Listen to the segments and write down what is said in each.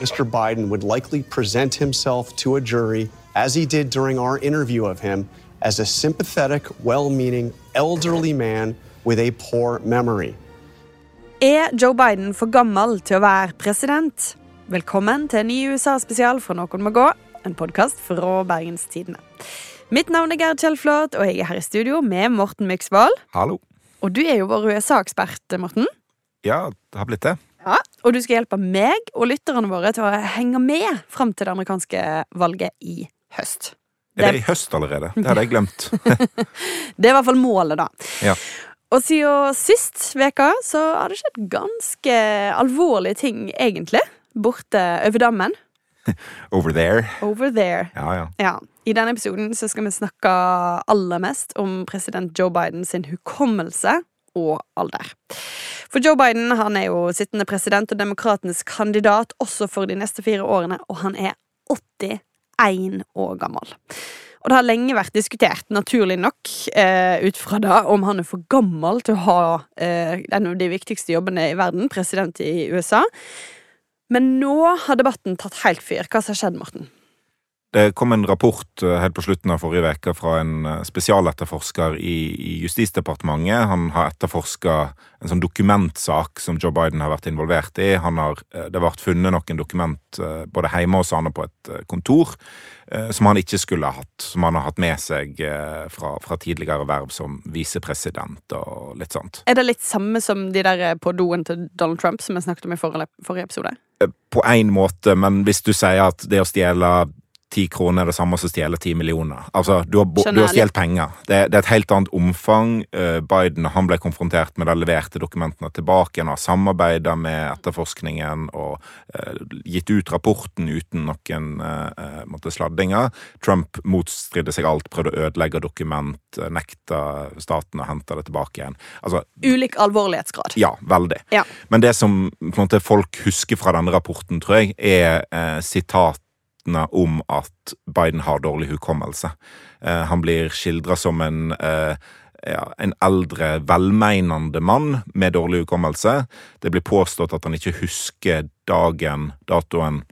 Mr. Biden would likely present himself to a jury, as he did during our interview of him, as a sympathetic, well meaning, elderly man with a poor memory. Er Joe Biden for gammel til å være president? Velkommen til en ny USA-spesial fra Noen må gå, en podkast fra Bergenstidene. Mitt navn er Gerd Kjellflot, og jeg er her i studio med Morten Myksvold. Hallo. Og du er jo vår USA-ekspert, Morten. Ja, det har blitt det. Ja, Og du skal hjelpe meg og lytterne våre til å henge med fram til det amerikanske valget i høst. Er det i høst allerede? Det hadde jeg glemt. Det er i hvert fall målet, da. Ja. Og siden sist veka så har det skjedd ganske alvorlige ting, egentlig. Borte over dammen. Over there. Over there. Ja, ja. Ja. I denne episoden så skal vi snakke aller mest om president Joe Biden sin hukommelse og alder. For Joe Biden han er jo sittende president og demokratenes kandidat også for de neste fire årene, og han er 81 år gammel. Og det har lenge vært diskutert, naturlig nok, eh, ut fra da om han er for gammel til å ha eh, en av de viktigste jobbene i verden, president i USA. Men nå har debatten tatt helt fyr. Hva som har skjedd, Morten? Det kom en rapport eh, helt på slutten av forrige uke fra en eh, spesialetterforsker i, i Justisdepartementet. Han har etterforska en sånn dokumentsak som Joe Biden har vært involvert i. Han har, eh, det har vært funnet noen dokument både hjemme hos han og på et kontor som han ikke skulle ha hatt. Som han har hatt med seg fra, fra tidligere verv som visepresident og litt sånt. Er det litt samme som de der på doen til Donald Trump som vi snakket om i forrige, forrige episode? På én måte, men hvis du sier at det å stjele ti kroner er det samme som å stjele ti millioner. Altså, du har, du har stjålet penger. Det, det er et helt annet omfang. Eh, Biden han ble konfrontert med de leverte dokumentene tilbake. igjen, har samarbeida med etterforskningen og uh, gitt ut rapporten uten noen eh, måtte sladdinger. Trump motstridde seg alt, prøvde å ødelegge dokument, nekta staten å hente det tilbake igjen. Altså, Ulik alvorlighetsgrad. ja, veldig. Ja. Men det som måte, folk husker fra denne rapporten, tror jeg, er eh, sitatene om at Biden har dårlig hukommelse. Eh, han blir skildra som en eh, ja, en eldre, velmeinende mann med dårlig hukommelse. Det blir påstått at han ikke husker dagen, datoen,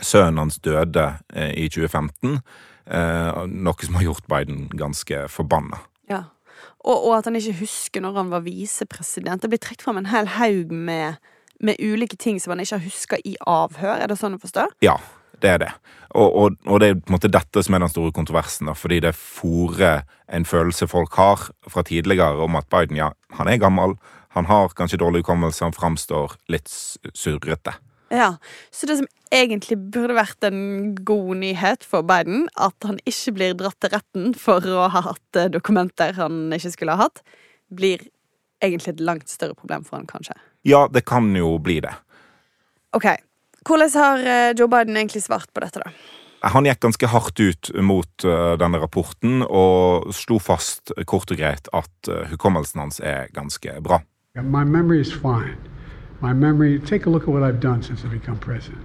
sønnen hans døde eh, i 2015. Eh, noe som har gjort Biden ganske forbanna. Ja. Og, og at han ikke husker når han var visepresident. Det blir trukket fram en hel haug med, med ulike ting som han ikke har huska i avhør. Er det sånn å forstå? Ja, det er det. Og, og, og det er på en måte dette som er den store kontroversen, da, fordi det fòrer en følelse folk har fra tidligere om at Biden, ja, han er gammel, han har kanskje dårlig hukommelse, han framstår litt surrete. Ja. Så det som egentlig burde vært en god nyhet for Biden, at han ikke blir dratt til retten for å ha hatt eh, dokumenter han ikke skulle ha hatt, blir egentlig et langt større problem for han, kanskje. Ja, det kan jo bli det. Ok. Hvordan har eh, Joe Biden egentlig svart på dette, da? Han gikk ganske hardt ut mot eh, denne rapporten og slo fast kort og greit at eh, hukommelsen hans er ganske bra. Yeah, My memory is fine. My memory, take a look at what I've done since I've become president.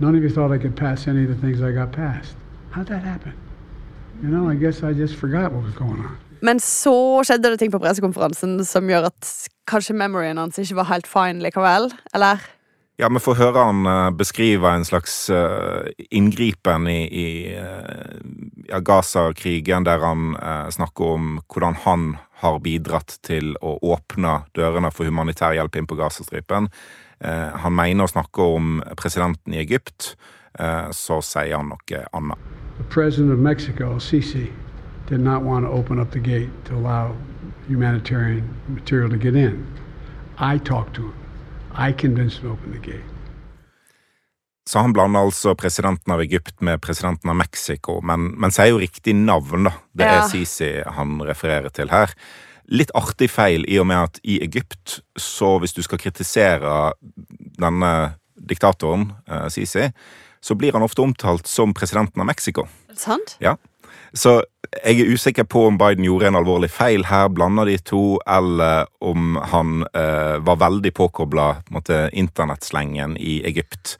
None of you thought I could pass any of the things I got passed. How'd that happen? You know, I guess I just forgot what was going on. Men så skjedde det ting på pressekonferansen som gjør at kanskje memoryen hans ikke var helt fine likevel, eller? Ja, vi får høre han eh, beskrive en slags eh, inngripen i, i eh, ja, Gaza-krigen, der han eh, snakker om hvordan han har bidratt til å åpne dørene for humanitær hjelp inn på Gazastripen. Eh, han mener å snakke om presidenten i Egypt, eh, så sier han noe annet. President of Mexico, Sisi, did not want to open up the gate to allow humanitarian material to get in. I talked to him. I convinced him to open the gate. Så han blander altså presidenten av Egypt med presidenten av Mexico, men, men sier jo riktig navn, da. Det Ja. er Sisi han refererer til her. Litt artig feil i og med at i Egypt, så hvis du skal kritisere denne diktatoren, eh, Sisi, så blir han ofte omtalt som presidenten av Mexico. Er det sant? Ja. Så jeg er usikker på om Biden gjorde en alvorlig feil her, blanda de to, eller om han eh, var veldig påkobla internettslengen i Egypt.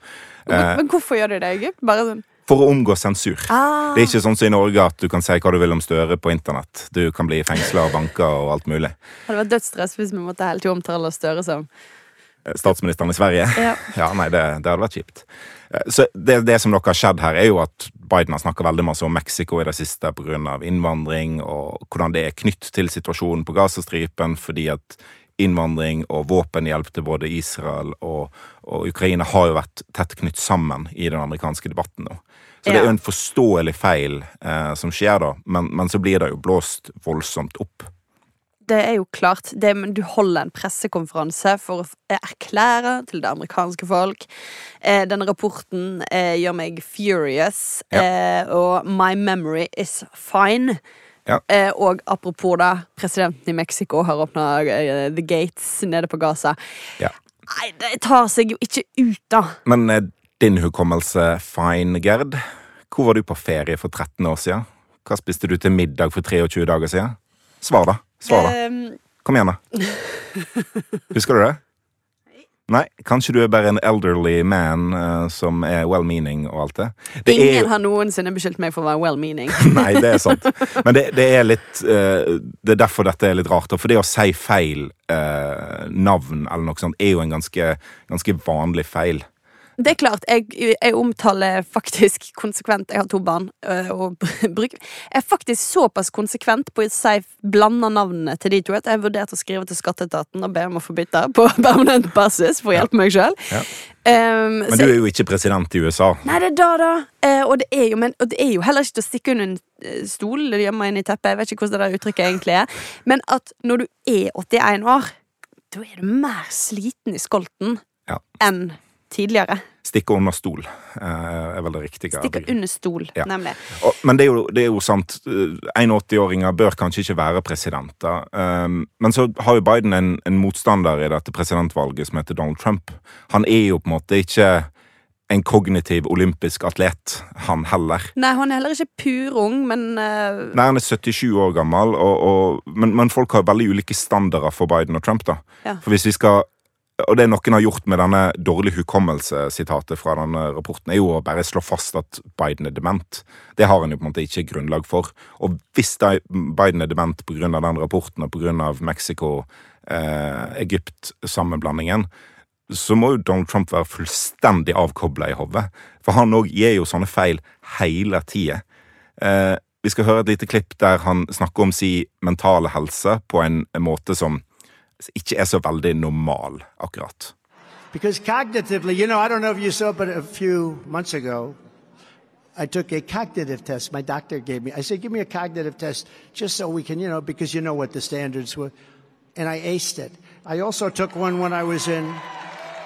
Men, men hvorfor gjør de det i Egypt? Bare sånn For å omgå sensur. ah, Det er ikke sånn som i Norge at du kan si hva du vil om Støre på internett. Du kan bli fengsla og banker og alt mulig. Det hadde vært dødsstress hvis vi måtte hele tiden omtale Støre som statsministeren i Sverige. Ja. Ja, nei, det, det hadde vært kjipt. Eh, Så det, det som nok har skjedd her, er jo at Biden har snakka veldig masse om Mexico i det siste pga. innvandring, og hvordan det er knytt til situasjonen på Gazastripen, fordi at innvandring og våpenhjelp til både Israel og, og Ukraina har jo vært tett knytt sammen i den amerikanske debatten nå. Så det er jo en forståelig feil eh, som skjer da, men, men så blir det jo blåst voldsomt opp. Det er jo klart. Det, du holder en pressekonferanse for å erklære til det amerikanske folk. Eh, denne rapporten eh, gjør meg furious, eh, og my memory is fine. Ja. Eh, og apropos da, presidenten i Mexico har åpna eh, The Gates nede på Gaza. Ja. Nei, det tar seg jo ikke ut, da. Men din hukommelse fine, Gerd? Hvor var du på ferie for 13 år siden? Hva spiste du til middag for 23 dager siden? Svar, da. Svar, da. Eh, Kom igjen, da. Husker du det? Nei, kanskje du er bare en elderly man uh, som er well-meaning og alt det. det ingen er... har noensinne beskyldt meg for å være well-meaning. Nei, det er sant. Men det, det er litt uh, Det er derfor dette er litt rart. For det å si feil uh, navn eller noe sånt er jo en ganske, ganske vanlig feil. Det er klart, jeg, jeg omtaler faktisk konsekvent Jeg har to barn, øh, og bruker Jeg er faktisk såpass konsekvent på å si blanda navnene til de to at jeg har vurdert å skrive til skatteetaten og be om å få bytte på permanent basis for å hjelpe meg sjøl. Ja. Men du er jo ikke president i USA. Nei, det er da, da. Eh, og, det er jo, men, og det er jo heller ikke til å stikke under en eh, stol eller gjemme inn i teppet. Jeg vet ikke hvordan det uttrykket egentlig er. Men at når du er 81 år, da er du mer sliten i skolten Ja. enn tidligere. Stikke under stol eh, er vel det riktige. Stikker under stol, Ja. nemlig. Og, men det er, jo, det er jo sant. eh, 81-åringer bør kanskje ikke være presidenter. Um, men så har jo Biden en, en motstander i dette presidentvalget som heter Donald Trump. Han er jo på en måte ikke en kognitiv olympisk atlet, han heller. Nei, han er heller ikke purung, men uh... Nei, Han er 77 år gammel, og, og, men, men folk har veldig ulike standarder for Biden og Trump. da. Ja. For hvis vi skal og det noen har gjort med denne dårlig hukommelse-sitatet fra denne rapporten, er jo å bare slå fast at Biden er dement. Det har han jo på en måte ikke grunnlag for. Og hvis Biden er dement pga. den rapporten og pga. Mexico-Egypt-sammenblandingen, så må jo Donald Trump være fullstendig avkobla i hodet. For han òg gir jo sånne feil hele tida. Eh, vi skal høre et lite klipp der han snakker om si mentale helse på en måte som ikke er så veldig normal, akkurat. Because cognitively, you know, I don't know if you saw, but a few months ago, I took a cognitive test. My doctor gave me. I said, "Give me a cognitive test, just so we can, you know, because you know what the standards were." And I aced it. I also took one when I was in,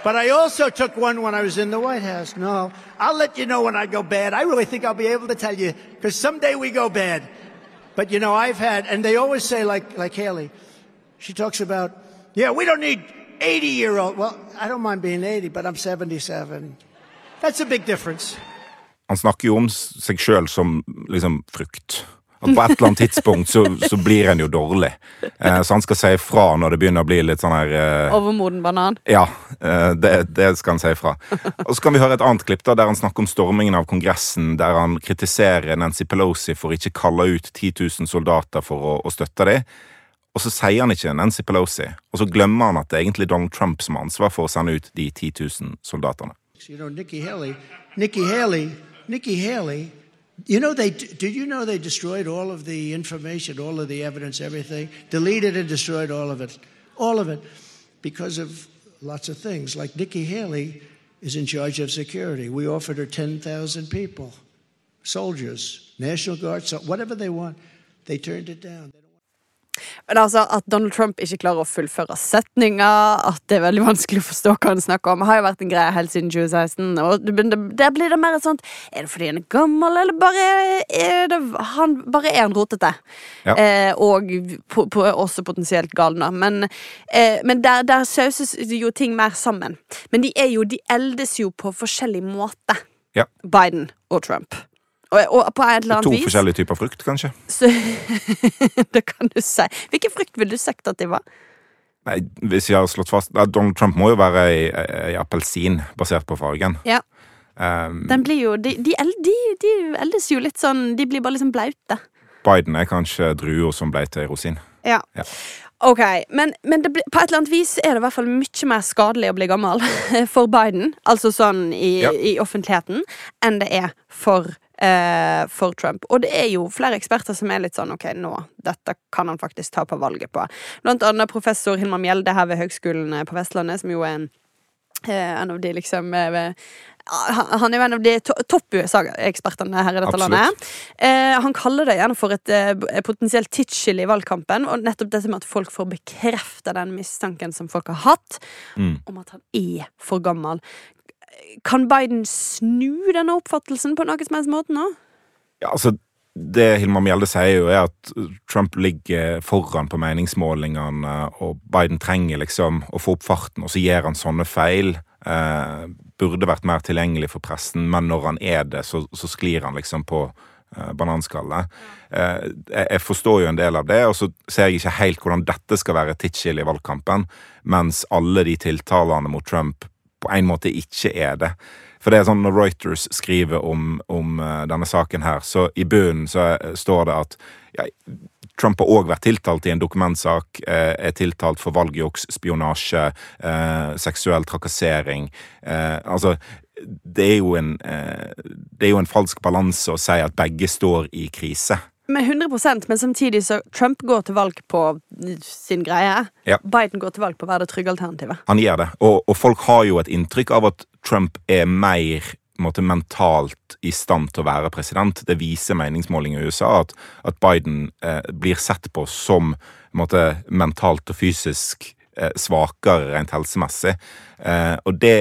but I also took one when I was in the White House. No, I'll let you know when I go bad. I really think I'll be able to tell you because someday we go bad. But you know, I've had, and they always say, like like Haley, she talks about, yeah, we don't need 80 year old. Well, I don't mind being 80, but I'm 77. That's a big difference. Han snakker jo om seg sjøl som liksom frukt. At på et eller annet tidspunkt så, så blir en jo dårlig. Eh, så han skal si ifra når det begynner å bli litt sånn her eh, overmoden banan. Ja, eh, det, det skal han si ifra. Og så kan vi høre et annet klipp da, der han snakker om stormingen av Kongressen, der han kritiserer Nancy Pelosi for ikke kalle ut 10 000 soldater for å, å støtte dem. Og så sier han ikke Nancy Pelosi, og så glemmer han at det er egentlig Donald Trump som har ansvar for å sende ut de 10 000 soldatene. You know, Nikki Haley, Nikki Haley, Nikki Haley. You know they did you know they destroyed all of the information, all of the evidence, everything, deleted and destroyed all of it, all of it, because of lots of things. Like Nikki Haley is in charge of security. We offered her ten thousand people, soldiers, National Guard, so whatever they want. They turned it down. Men altså, At Donald Trump ikke klarer å fullføre setninger, at det er veldig vanskelig å forstå hva han snakker om, har jo vært en greie helt siden 2016. Og Der blir det mer et sånt Er det fordi han er gammel, eller bare er det han, bare er han rotete? Ja. Eh, og på, på, også potensielt galne. Men, eh, men der, der sauses jo ting mer sammen. Men de er jo, de eldes jo på forskjellig måte, Ja. Biden og Trump. Og, og på et eller annet To vis forskjellige typer frukt, kanskje? så, det kan du si. Hvilken frukt ville du sagt at de var? Nei, hvis jeg har slått fast Donald Trump må jo være ei, ei appelsin, basert på fargen. Ja. Um, Den blir jo de, de, de, de eldes jo litt sånn De blir bare liksom blaute. Biden er kanskje druer som ble til rosin. Ja. Ja. Ok, Men, men det, på et eller annet vis er det i hvert fall mye mer skadelig å bli gammel for Biden, altså sånn i, Ja. i offentligheten, enn det er for, eh, for Trump. Og det er jo flere eksperter som er litt sånn ok, nå, dette kan han faktisk ta på valget på. Blant annet professor Hilmar Mjelde her ved Høgskolen på Vestlandet, som jo er en Eh, en av de liksom eh, ved- han han er jo en av de to topp USA-ekspertene her i dette Absolutt. landet. Eh, han kaller det gjerne for et eh, potensielt tidsskille i valgkampen. Og nettopp dette med at folk får bekrefta den mistanken som folk har hatt, Mm. om at han er for gammel. Kan Biden snu denne oppfattelsen på noen som helst måte nå? Ja, altså det Hilmar Mjelde sier jo er at Trump ligger foran på meningsmålingene, og Biden trenger liksom å få opp farten, og så gjør han sånne feil. Eh, burde vært mer tilgjengelig for pressen, men når han er det, så, så sklir han liksom på eh, bananskallet. Eh, jeg, forstår jo en del av det, og så ser jeg ikke helt hvordan dette skal være tidsskille i valgkampen, mens alle de tiltalene mot Trump på en måte ikke er det. For det er sånn Når Reuters skriver om, om eh, denne saken her, så i bunnen så eh, står det at ja, Trump har òg vært tiltalt i en dokumentsak, eh, er tiltalt for valgjuks, spionasje, seksuell trakassering. Altså, det er jo en Det er jo en falsk balanse å si at begge står i krise. Med 100% men samtidig så Trump går til valg på sin greie. Ja. Biden går til valg på å være det trygge alternativet. Han gjør det. Og, og folk har jo et inntrykk av at Trump er mer måte, mentalt i stand til å være president. Det viser meningsmålinger i USA at, at Biden eh, blir sett på som måte, mentalt og fysisk eh, svakere rent helsemessig. Eh, og det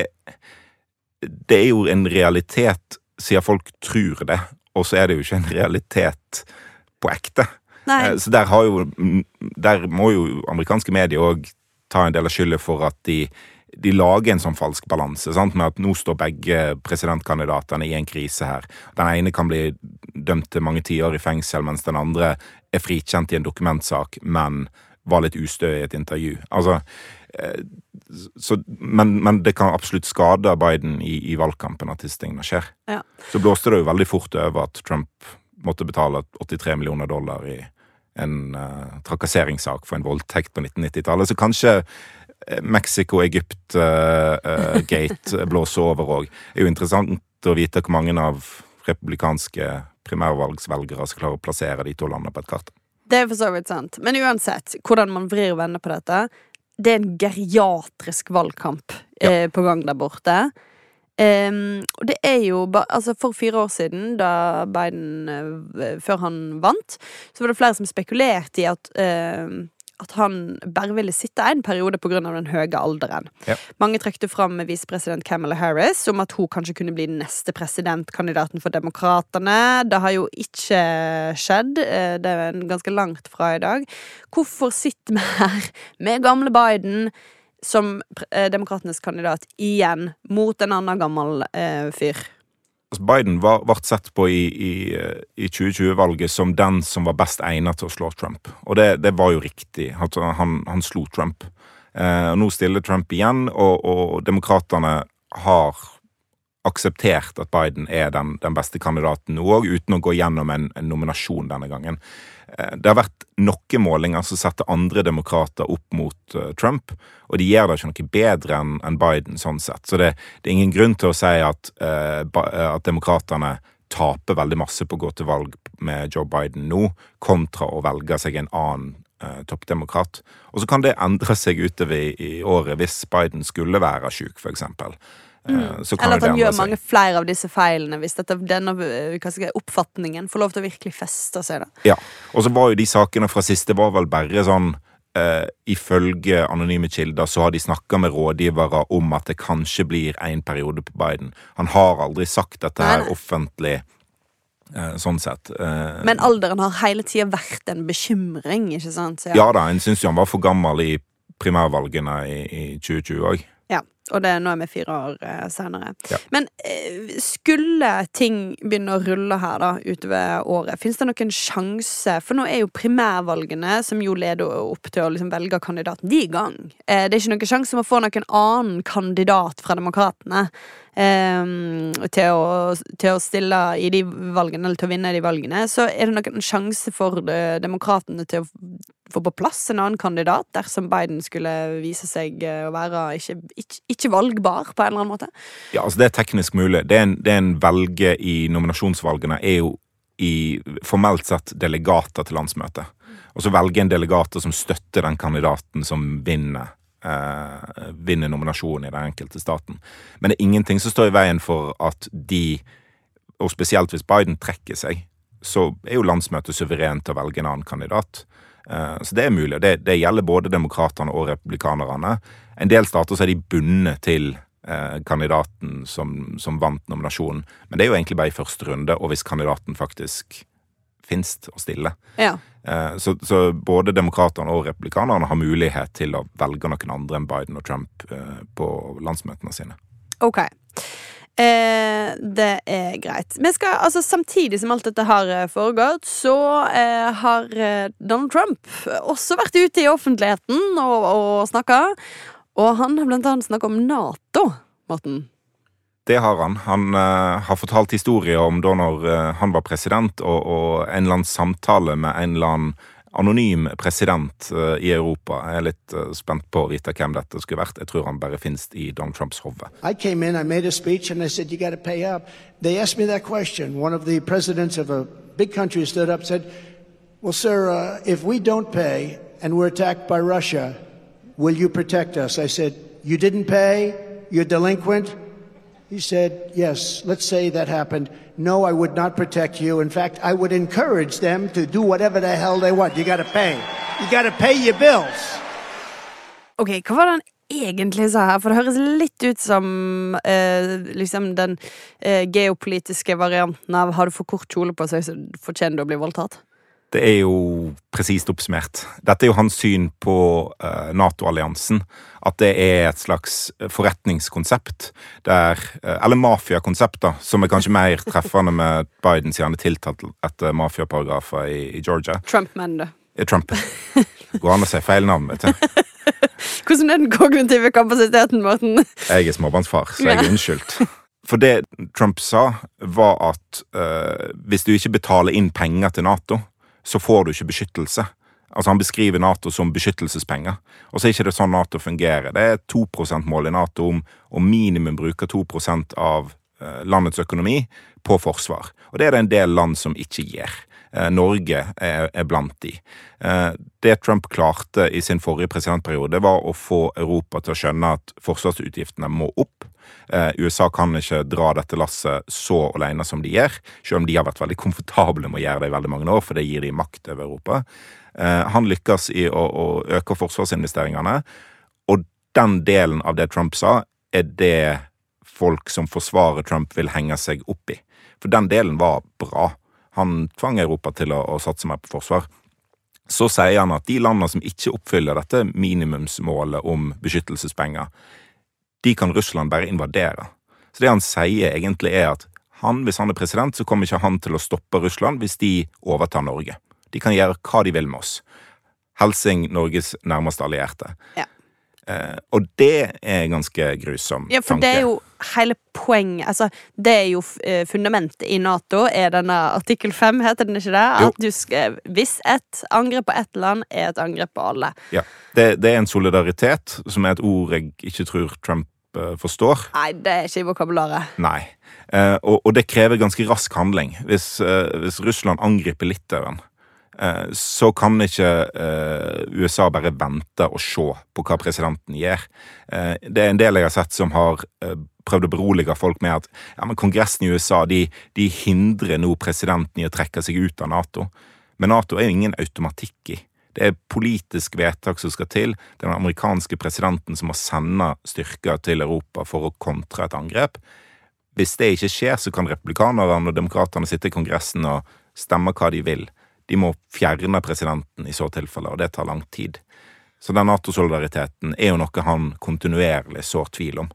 Det er jo en realitet, siden folk tror det, og så er det jo ikke en realitet på ekte. Nei, Eh, Så der, har jo, mm, der må jo amerikanske medier òg ta en del av skylda for at de, de lager en sånn falsk balanse. sant? Med at nå står begge presidentkandidatene i en krise her. Den ene kan bli dømt til mange tiår i fengsel, mens den andre er frikjent i en dokumentsak, men var litt ustø i et intervju. Altså, eh, så, men, men det kan absolutt skade Biden i, i valgkampen at disse tingene skjer. Ja. Så blåste det jo veldig fort over at Trump måtte betale 83 millioner dollar i en uh, trakasseringssak for en voldtekt på 1990-tallet. Så kanskje eh, Mexico-Egypt-gate blåser over òg. Det er jo interessant å vite hvor mange av republikanske primærvalgsvelgere som klarer å plassere de to landene på et kart. det er for så vidt sant. Men uansett, hvordan man vrir og vender på dette, det er en geriatrisk valgkamp eh, på gang der borte. Ehm, og det er jo Altså For fire år siden, da Biden uh, Før han vant, så var det flere som spekulerte i at uh, at han bare ville sitte en periode pga. den høye alderen. Ja. Mange trekte fram visepresident Kamala Harris om at hun kanskje kunne bli den neste presidentkandidaten for Demokratene. Det har jo ikke skjedd. Eh, Det er ganske langt fra i dag. Hvorfor sitter vi her med gamle Biden som eh, Demokratenes kandidat igjen, mot en annen gammel eh, fyr? Altså, Biden ble sett på i, i, eh, i 2020-valget som den som var best egnet til å slå Trump. Og det, det var jo riktig. Han, han slo Trump. Eh, nå stiller Trump igjen, og, og demokratene har akseptert at Biden er den, den beste kandidaten nå òg, uten å gå gjennom en, en nominasjon denne gangen. Eh, Det har vært noen målinger som setter andre demokrater opp mot eh, Trump, og de gjør det ikke noe bedre enn en Biden sånn sett. Så det, det er ingen grunn til å si at, uh, at demokraterne taper veldig masse på å gå til valg med Joe Biden nå, kontra å velge seg en annen eh, toppdemokrat. Og så kan det endre seg utover i, i året hvis Biden skulle være sjuk, for eksempel. Eh, Eller at han gjør seg. mange flere av disse feilene, hvis dette, denne eh, si, oppfatningen får lov til å virkelig feste seg. da Ja, og så var jo de sakene fra sist, det var vel bare sånn eh, Ifølge anonyme kilder så har de snakka med rådgivere om at det kanskje blir en periode på Biden. Han har aldri sagt dette her nei. offentlig, eh, sånn sett. Eh, Men alderen har hele tida vært en bekymring, ikke sant? Så ja da, en syns jo han var for gammel i primærvalgene i, i 2020 òg. Ja. Og det nå er vi fire år eh, senere. Ja. Men eh, skulle ting begynne å rulle her da utover året, fins det noen sjanse? For nå er jo primærvalgene, som jo leder opp til å liksom velge kandidaten, de i gang. Eh, det er ikke noen sjanse om å få noen annen kandidat fra Demokratene eh, til, å, til å stille i de valgene, eller til å vinne de valgene. Så er det noen sjanse for eh, Demokratene til å få på plass en annen kandidat dersom Biden skulle vise seg eh, å være ikke, ikke, ikke valgbar på en eller annen måte? Ja, altså Det er teknisk mulig. Det en, det en velger i nominasjonsvalgene, er jo i formelt sett delegater til landsmøtet. Og så velger en delegater som støtter den kandidaten som vinner, eh, vinner nominasjonen i den enkelte staten. Men det er ingenting som står i veien for at de, og spesielt hvis Biden trekker seg, så er jo landsmøtet suverent til å velge en annen kandidat. Eh, Så det er mulig. og Det, det gjelder både demokratene og republikanerne. En del stater så er de bundet til eh, kandidaten som, som vant nominasjonen. Men det er jo egentlig bare i første runde, og hvis kandidaten faktisk finnes å stille. Ja. Eh, Så, så både demokratene og republikanerne har mulighet til å velge noen andre enn Biden og Trump på landsmøtene sine. Ok. Eh, det er greit. Skal, altså Samtidig som alt dette har eh, foregått, så eh, har eh, Donald Trump også vært ute i offentligheten og, og snakka. Og han har blant annet snakka om Nato, Morten. Det har han. Han eh, har fortalt historier om da når eh, han var president, og, og en eller annen samtale med en eller annen anonym president eh, i Europa. Jeg er litt eh, spent på å vite hvem dette skulle vært. Jeg tror han bare finnes i Donald Trumps hode. Came in, I made a speech, and I said, You got to pay up. They asked me that question. One of the presidents of a big country stood up and said, Well, sir, uh, if we don't pay and we're attacked by Russia, will you protect us? I said, You didn't pay? You're delinquent? He said, Yes, let's say that happened. No, I would not protect you. In fact, I would encourage them to do whatever the hell they want. You gotta pay. You gotta pay your bills. Ok, Hva var det han egentlig sa her? For det høres litt ut som eh, liksom den eh, geopolitiske varianten av har du for kort kjole på seg, så fortjener du å bli voldtatt. Det er jo presist oppsummert. Dette er jo hans syn på eh, Nato-alliansen. At det er et slags forretningskonsept, der eh, Eller mafiakonsept, da, som er kanskje mer treffende med Biden, siden han er tiltalt etter mafiaparagrafer i, i Georgia. Trump-menn. Eh, Trump. Går an å si feil navn, vet du. Hvordan er den kognitive kapasiteten, Morten? Jeg er småbarnsfar, så jeg er unnskyldt. For det Trump sa, var at uh, hvis du ikke betaler inn penger til Nato, så får du ikke beskyttelse. Altså Han beskriver Nato som beskyttelsespenger. Og så er ikke det sånn Nato fungerer. Det er 2 %-mål i Nato om å minimum bruke 2% av eh, landets økonomi på forsvar. Og det er det en del land som ikke gjør. Eh, Norge er, blant de. Eh, Det Trump klarte i sin forrige presidentperiode, var å få Europa til å skjønne at forsvarsutgiftene må opp. Eh, USA kan ikke dra dette lasset så alene som de gjør, selv om de har vært veldig komfortable med å gjøre det i veldig mange år, for det gir de makt over Europa. Han lykkes i å, å øke forsvarsinvesteringene, og den delen av det Trump sa, er det folk som forsvarer Trump, vil henge seg opp i. For den delen var bra. Han tvang Europa til å, å satse mer på forsvar. Så sier han at de landene som ikke oppfyller dette minimumsmålet om beskyttelsespenger, de kan Russland bare invadere. Så det han sier egentlig er at han, hvis han er president, så kommer ikke han til å stoppe Russland hvis de overtar Norge. De kan gjøre hva de vil med oss. Helsing Norges nærmeste allierte. Ja. Eh, og det er ganske grusom Ja, for tanke. det er jo hele poenget Altså, det er jo eh, fundamentet i Nato, er denne artikkel 5, heter den ikke det? Jo. At du skal, hvis et angrep på ett land er et angrep på alle. Ja, det, det er en solidaritet, som er et ord jeg ikke tror Trump eh, forstår. Nei, det er ikke i vokabularet. Nei. Eh, og, og det krever ganske rask handling. Hvis, hvis Russland angriper Litauen, så kan ikke eh, USA bare vente og se på hva presidenten gjør. Eh, det er en del jeg har sett som har eh, prøvd å berolige folk med at ja, men kongressen i USA de, de hindrer nå presidenten i å trekke seg ut av Nato. Men Nato er jo ingen automatikk i. Det er politisk vedtak som skal til. Det er den amerikanske presidenten som må sende styrker til Europa for å kontre et angrep. Hvis det ikke skjer, så kan republikanerne og demokratene sitte i Kongressen og stemme hva de vil. De må fjerne presidenten i så tilfelle, og det tar lang tid. Så den Nato-solidariteten er jo noe han kontinuerlig sår tvil om.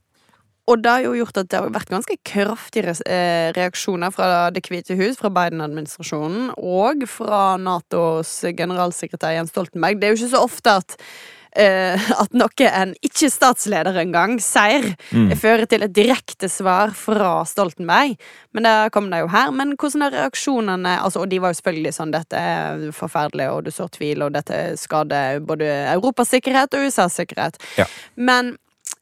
og det har jo gjort at det har vært ganske kraftige eh, reaksjoner fra Det hvite hus, fra Biden-administrasjonen, og fra Natos generalsekretær Jens Stoltenberg. Det er jo ikke så ofte at Uh, at noe en ikke-statsleder engang sier, mm. fører til et direkte svar fra Stoltenberg. Men det kom det jo her. Men hvordan er reaksjonene altså, Og de var jo selvfølgelig sånn dette er forferdelig, og du sår tvil, og dette skader både Europas sikkerhet og USAs sikkerhet. Ja. Men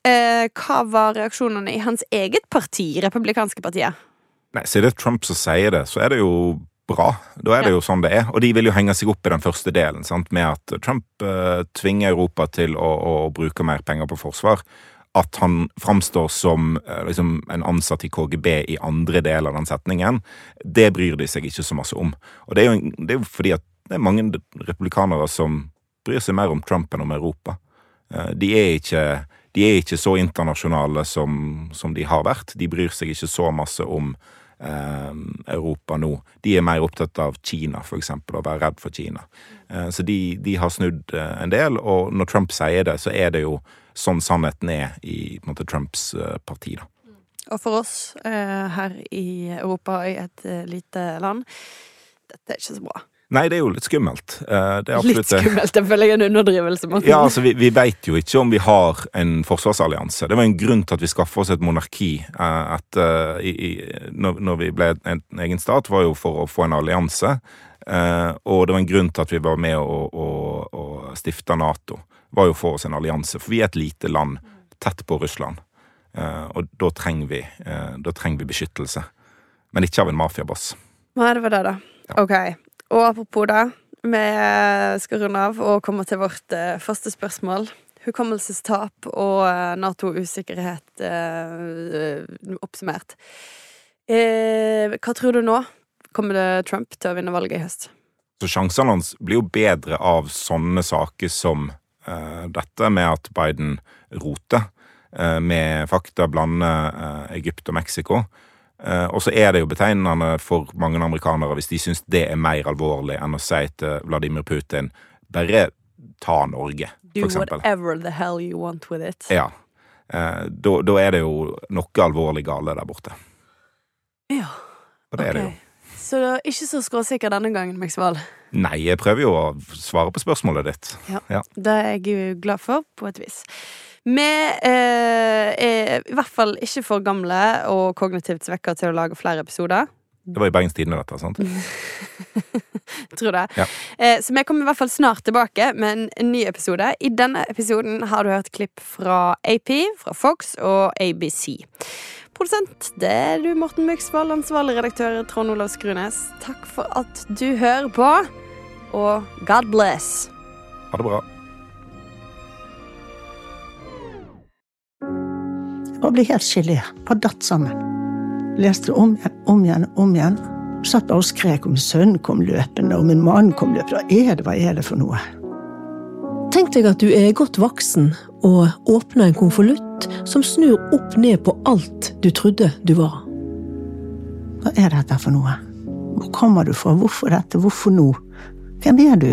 uh, hva var reaksjonene i hans eget parti, republikanske partiet? Nei, Så er det Trump som sier det, så er det jo bra. Da er det jo sånn det er. Og de vil jo henge seg opp i den første delen, sant? med at Trump eh, tvinger Europa til å, å, bruke mer penger på forsvar. At han framstår som eh, liksom, en ansatt i KGB i andre del av den setningen, det bryr de seg ikke så masse om. Og det er jo, det er jo fordi at det er mange republikanere som bryr seg mer om Trump enn om Europa. Eh, de er ikke de er ikke så internasjonale som, som, de har vært. De bryr seg ikke så masse om Europa nå. De er mer opptatt av Kina, eksempel, og være redd for Kina. Eh, så de, de, har snudd eh, en del, og når Trump sier det, så er det jo sånn sannheten er i måte, Trumps eh, parti, da. Og for oss eh, her i Europa, i et eh, lite land, dette er ikke så bra. Nei, det er jo litt skummelt. litt skummelt, det føler jeg er en underdrivelse. Ja, altså, Vi, vi veit jo ikke om vi har en forsvarsallianse. Det var en grunn til at vi skaffa oss et monarki uh, at, uh, i, i, når, når, vi ble en egen stat, var jo for å få en allianse. Uh, og det var en grunn til at vi var med å, å, å stifte Nato. var jo for oss en allianse. For vi er et lite land tett på Russland. og da trenger, vi, da trenger vi beskyttelse. Men ikke av en mafiaboss. Nei, det var det, da. Ja. Ok. Og apropos det, vi skal runde av og komme til vårt eh, første spørsmål. Hukommelsestap og eh, Nato-usikkerhet eh, oppsummert. Eh, hva tror du nå? Kommer det Trump til å vinne valget i høst? Så Sjansene hans blir jo bedre av sånne saker som eh, dette, med at Biden roter eh, med fakta, blander Egypt og Mexico. Uh, og så er det jo betegnende for mange amerikanere hvis de syns det er mer alvorlig enn å si til Vladimir Putin bare ta Norge, for eksempel. Do whatever the hell you want with it. Ja. Da, da, er det jo noe alvorlig gale der borte. Ja. Og det okay. er det jo. Så det er ikke så skråsikker denne gangen, Maxwell? Nei, jeg prøver jo å svare på spørsmålet ditt. Ja, ja. Det er jeg glad for, på et vis. Vi eh, er i hvert fall ikke for gamle og kognitivt svekka til å lage flere episoder. Det var i Bergens Tidende, dette, sant? Tror det. Ja. Eh, så vi kommer i hvert fall snart tilbake med en, en, ny episode. I denne episoden har du hørt klipp fra AP, fra Fox og ABC. Produsent det er du, Morten Myksvold. Ansvarlig redaktør Trond Olav Skrunes. Takk for at du hører på, og God bless. Ha det bra. Og ble helt gelé. Var datt sammen. Leste det om igjen, om igjen, om igjen. Satt bare og skrek om sønnen kom løpende, og min mann kom løpende. Hva er det, hva er det for noe? Tenk deg at du er godt voksen og åpner en konvolutt som snur opp ned på alt du trodde du var. Hva er dette for noe? Hvor kommer du fra? Hvorfor dette? Hvorfor nå? Hvem er du?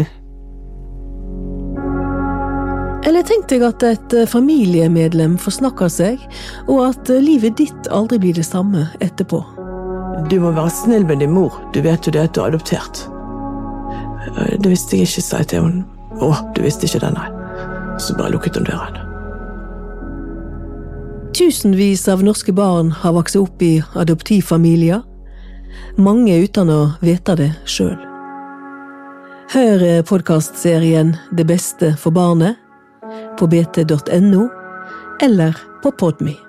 Eller tenk deg at et eh, familiemedlem forsnakker seg, og at eh, livet ditt aldri blir det samme etterpå. Du må være snill med din mor, du vet jo det at du er adoptert. Eh, det visste jeg ikke, sa jeg til henne. Å, du visste ikke det, nei. Så bare lukket hun døren. Tusenvis av norske barn har vokst opp i adoptivfamilier. Mange uten å vite det sjøl. Hør podkastserien Det beste for barnet på bt.no eller på Podme.